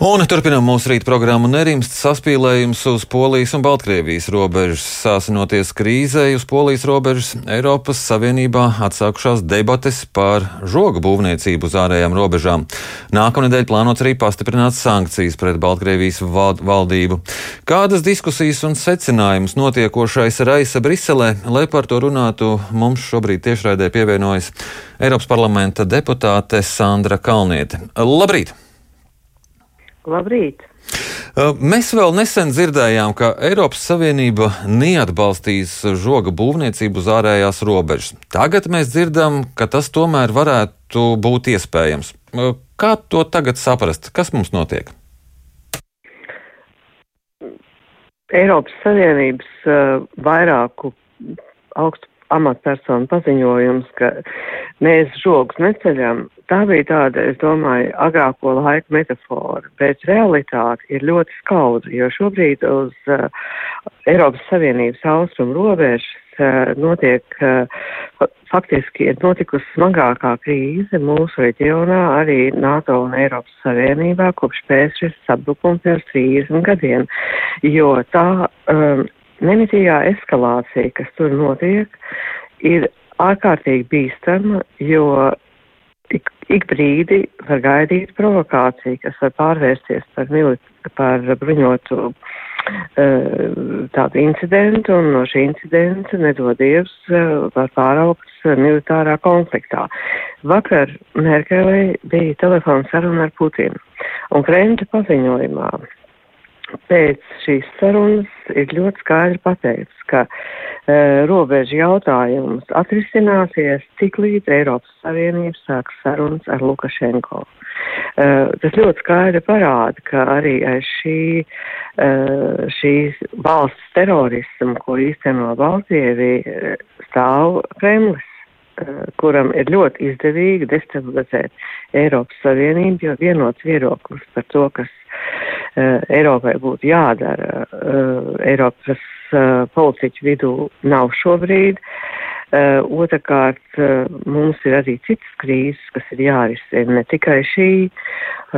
Un turpinām mūsu rīta programmu nerimst saspīlējums uz Polijas un Baltkrievijas robežas. Sāsinoties krīzei uz Polijas robežas, Eiropas Savienībā atsākušās debates par žoga būvniecību uz ārējām robežām. Nākamnedēļ plānots arī pastiprināt sankcijas pret Baltkrievijas valdību. Kādas diskusijas un secinājumus notiekošais raisa Briselē, lai par to runātu, mums šobrīd tiešraidē pievienojas Eiropas parlamenta deputāte Sandra Kalniete. Labrīt! Labrīt! Mēs vēl nesen dzirdējām, ka Eiropas Savienība neatbalstīs žoga būvniecību uz ārējās robežas. Tagad mēs dzirdam, ka tas tomēr varētu būt iespējams. Kā to tagad saprast? Kas mums notiek? Eiropas Savienības uh, vairāku augstu amatpersonu paziņojums, ka mēs žogus neceļam, tā bija tāda, es domāju, agrāko laiku metafora, bet realitāte ir ļoti skaudra, jo šobrīd uz uh, Eiropas Savienības austrumu robežas uh, notiek, uh, faktiski ir notikusi smagākā krīze mūsu reģionā, arī NATO un Eiropas Savienībā, kopš pēc šis sabrukums pirms 30 gadiem, jo tā um, nemitīgā eskalācija, kas tur notiek, ir ārkārtīgi bīstama, jo ik, ik brīdi var gaidīt provokāciju, kas var pārvērsties par, milit, par bruņotu uh, tādu incidentu, un no šī incidenta, nedodies, uh, var pāraukt militārā konfliktā. Vakar Merkelei bija telefona saruna ar Putinu, un Kremļa paziņojumā pēc šīs sarunas ir ļoti skaidri pateikts, ka e, robežu jautājums atrisināsies tik līdz Eiropas Savienība sāks sarunas ar Lukašenko. E, tas ļoti skaidri parāda, ka arī šī, e, šīs valsts terorismu, ko īsteno Baltkrievija, stāv Kremlis kuram ir ļoti izdevīgi destabilizēt Eiropas Savienību, jo vienots viedoklis par to, kas uh, Eiropai būtu jādara, uh, Eiropas uh, politiķu vidū nav šobrīd. Otrakārt, mums ir arī citas krīzes, kas ir jārisina, ne tikai šī,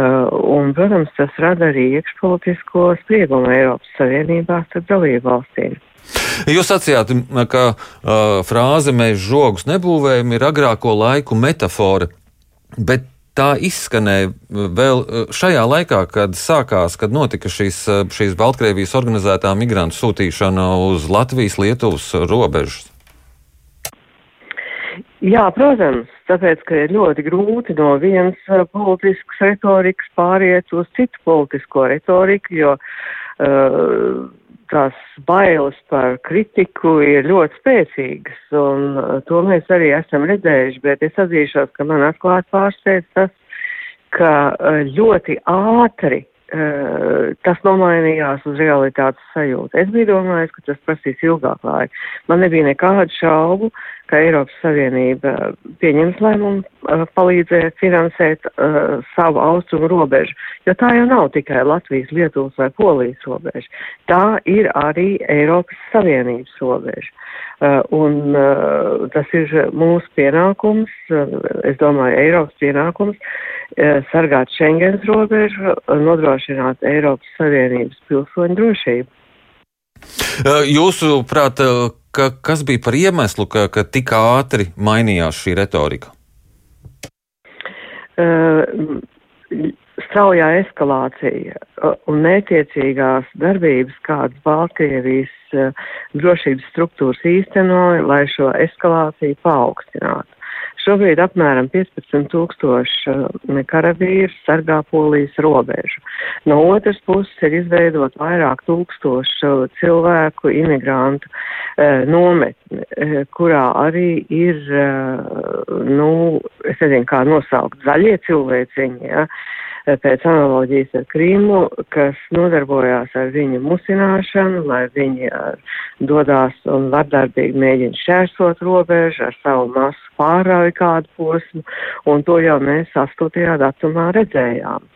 un, protams, tas rada arī iekšpolitisko spriegumu Eiropas Savienībā starp dalību valstīm. Jūs sacījāt, ka uh, frāze mēs žogus nebūvējam ir agrāko laiku metafora, bet tā izskanēja vēl šajā laikā, kad sākās, kad notika šīs, šīs Baltkrievijas organizētā migrantu sūtīšana uz Latvijas, Lietuvas robežas. Jā, protams, tāpēc, ka ir ļoti grūti no vienas politiskas retorikas pāriet uz citu politisko retoriku, jo uh, tās bailes par kritiku ir ļoti spēcīgas, un uh, to mēs arī esam redzējuši, bet es atzīšos, ka man atklāt pārsteidz tas, ka uh, ļoti ātri tas nomainījās uz realitātes sajūtu. Es biju domājis, ka tas prasīs ilgāk laika. Man nebija nekādu šaubu, ka Eiropas Savienība pieņems lēmumu palīdzēt finansēt uh, savu austrumu robežu, jo tā jau nav tikai Latvijas, Lietuvas vai Polijas robeža. Tā ir arī Eiropas Savienības robeža. Uh, un uh, tas ir mūsu pienākums, uh, es domāju, Eiropas pienākums, sargāt Schengens robežu, nodrošināt Eiropas Savienības pilsoņu drošību. Uh, jūsuprāt, uh, ka, kas bija par iemeslu, ka, ka tik ātri mainījās šī retorika? Uh, straujā eskalācija un netiecīgās darbības, kādas Baltkrievijas drošības struktūras īstenoja, lai šo eskalāciju paaugstinātu. Šobrīd apmēram 15 tūkstoši uh, karavīri sargā polijas robežu. No otras puses ir izveidot vairāk tūkstošu cilvēku imigrantu uh, nometni, uh, kurā arī ir, uh, nu, es nezinu, kā nosaukt, zaļie cilvēciņi, ja, pēc analoģijas ar Krīmu, kas nodarbojās ar viņu musināšanu, lai viņi ar, dodās un vardarbīgi mēģina šķērsot robežu ar savu masu pārāju kādu posmu, un to jau mēs 8. datumā redzējām.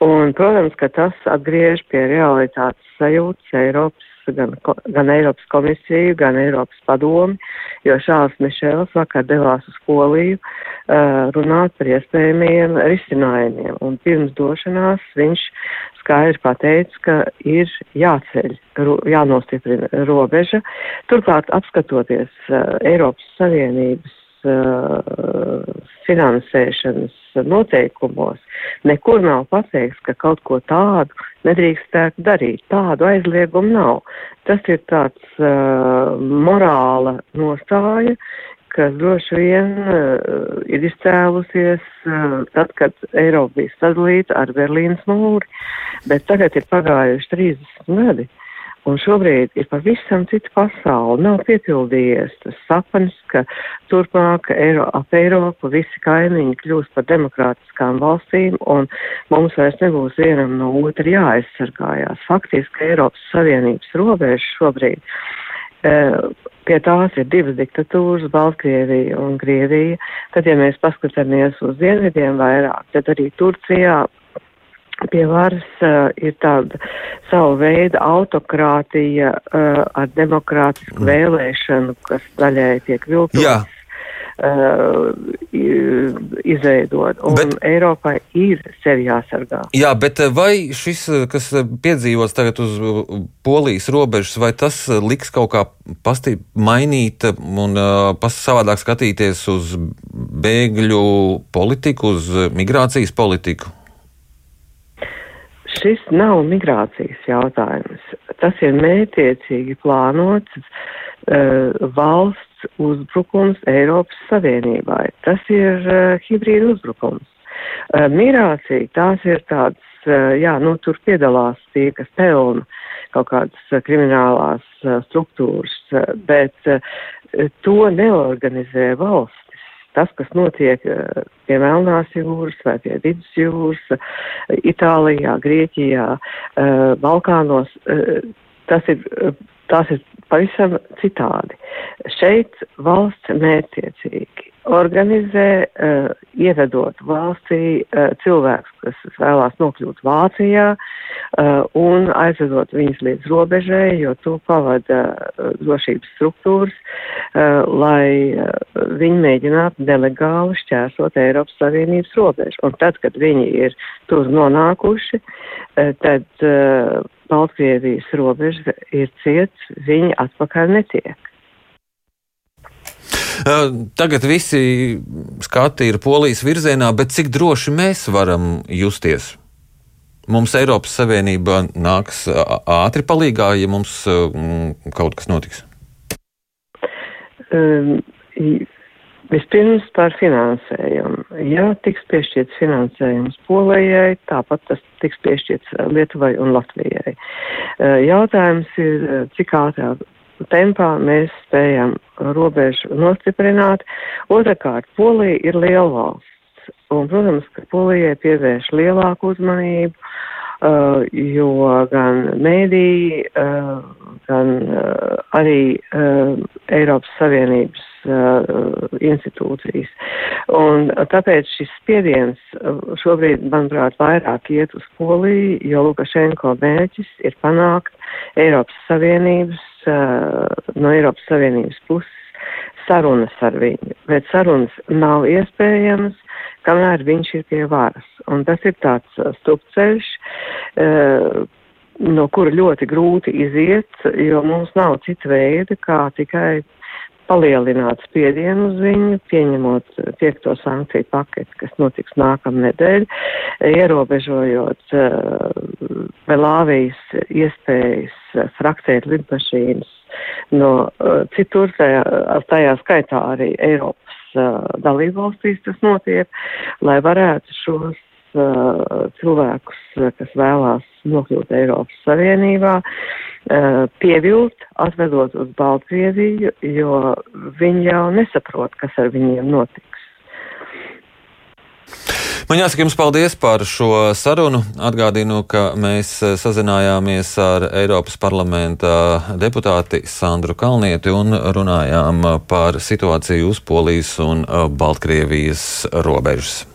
Un, protams, ka tas atgriež pie realitātes sajūtas Eiropas uzklausa gan, gan Eiropas komisiju, gan Eiropas padomi, jo Šāls Mišēls vakar devās uz Poliju uh, runāt par iespējamiem risinājumiem. Un pirms došanās viņš skaidri pateica, ka ir jāceļ, jānostiprina robeža. Turklāt, apskatoties uh, Eiropas Savienības uh, finansēšanas noteikumos nekur nav pateikts, ka kaut ko tādu nedrīkstētu darīt. Tādu aizliegumu nav. Tas ir tāds uh, morāla nostāja, kas droši vien uh, ir izcēlusies uh, tad, kad Eiropa bija sadalīta ar Berlīnas mūri, bet tagad ir pagājuši 30 gadi. Un šobrīd ir pavisam cita pasaule. Nav piepildījies tas sapnis, ka turpmāk Eiro, ap Eiropu visi kaimiņi kļūs par demokrātiskām valstīm un mums vairs nebūs vienam no otra jāaizsargājās. Faktiski Eiropas Savienības robeža šobrīd. E, pie tās ir divas diktatūras, Baltkrievija un Krievija. Tad, ja mēs paskatāmies uz dienvidiem vairāk, tad arī Turcijā pie varas uh, ir tāda savu veidu autokrātija uh, ar demokrātisku mm. vēlēšanu, kas daļai tiek viltots. Uh, izveidot. Un bet, Eiropai ir sevi jāsargā. Jā, bet vai šis, kas piedzīvots tagad uz Polijas robežas, vai tas liks kaut kā pastī mainīt un uh, savādāk skatīties uz bēgļu politiku, uz migrācijas politiku? Šis nav migrācijas jautājums. Tas ir mētiecīgi plānots uh, valsts uzbrukums Eiropas Savienībai. Tas ir uh, hibrīda uzbrukums. Uh, migrācija tās ir tāds, uh, jā, nu tur piedalās tie, kas pelna kaut kādas uh, kriminālās uh, struktūras, uh, bet uh, to neorganizē valsts tas, kas notiek eh, pie Melnās jūras vai pie Vidus jūras, eh, Itālijā, Grieķijā, eh, Balkānos, tas ir, tas ir pavisam citādi. Šeit valsts mērķiecīgi organizē, uh, ievedot valstī uh, cilvēkus, kas vēlās nokļūt Vācijā uh, un aizvedot viņus līdz robežai, jo to pavada uh, drošības struktūras, uh, lai uh, viņi mēģinātu nelegāli šķērsot Eiropas Savienības robežu. Un tad, kad viņi ir tur nonākuši, uh, tad uh, Baltkrievijas robeža ir ciets, viņi atpakaļ netiek. Tagad visi skati ir polijas virzienā, bet cik droši mēs varam justies? Mums Eiropas Savienība nāks ātri palīgā, ja mums kaut kas notiks. Um, vispirms par finansējumu. Ja tiks piešķirts finansējums Polijai, tāpat tas tiks piešķirts Lietuvai un Latvijai. Jautājums ir, cik ātrāk tempā mēs spējam robežu nostiprināt. Otrakārt, Polija ir liela valsts, un, protams, ka Polijai pievērš lielāku uzmanību, uh, jo gan mēdī, uh, gan uh, arī uh, Eiropas Savienības institūcijas. Un tāpēc šis spiediens šobrīd, manuprāt, vairāk iet uz Poliju, jo Lukašenko mērķis ir panākt Eiropas Savienības no Eiropas Savienības puses sarunas ar viņu, bet sarunas nav iespējamas, kamēr viņš ir pie varas. Un tas ir tāds stupceļš, no kura ļoti grūti iziet, jo mums nav cita veida, kā tikai palielināt spiedienu uz viņu, pieņemot piekto sankciju paketi, kas notiks nākamnedēļ, ierobežojot uh, Belāvijas iespējas fraktēt lidmašīnas no uh, citur, tajā, tajā skaitā arī Eiropas uh, dalībvalstīs tas notiek, lai varētu šos uh, cilvēkus, kas vēlās nokļūt Eiropas Savienībā, uh, pievilt, atvedot uz Baltkrieviju, jo viņi jau nesaprot, kas ar viņiem notiks. Man jāsaka jums paldies par šo sarunu. Atgādinu, ka mēs sazinājāmies ar Eiropas parlamenta deputāti Sandru Kalnieti un runājām par situāciju uz Polijas un Baltkrievijas robežas.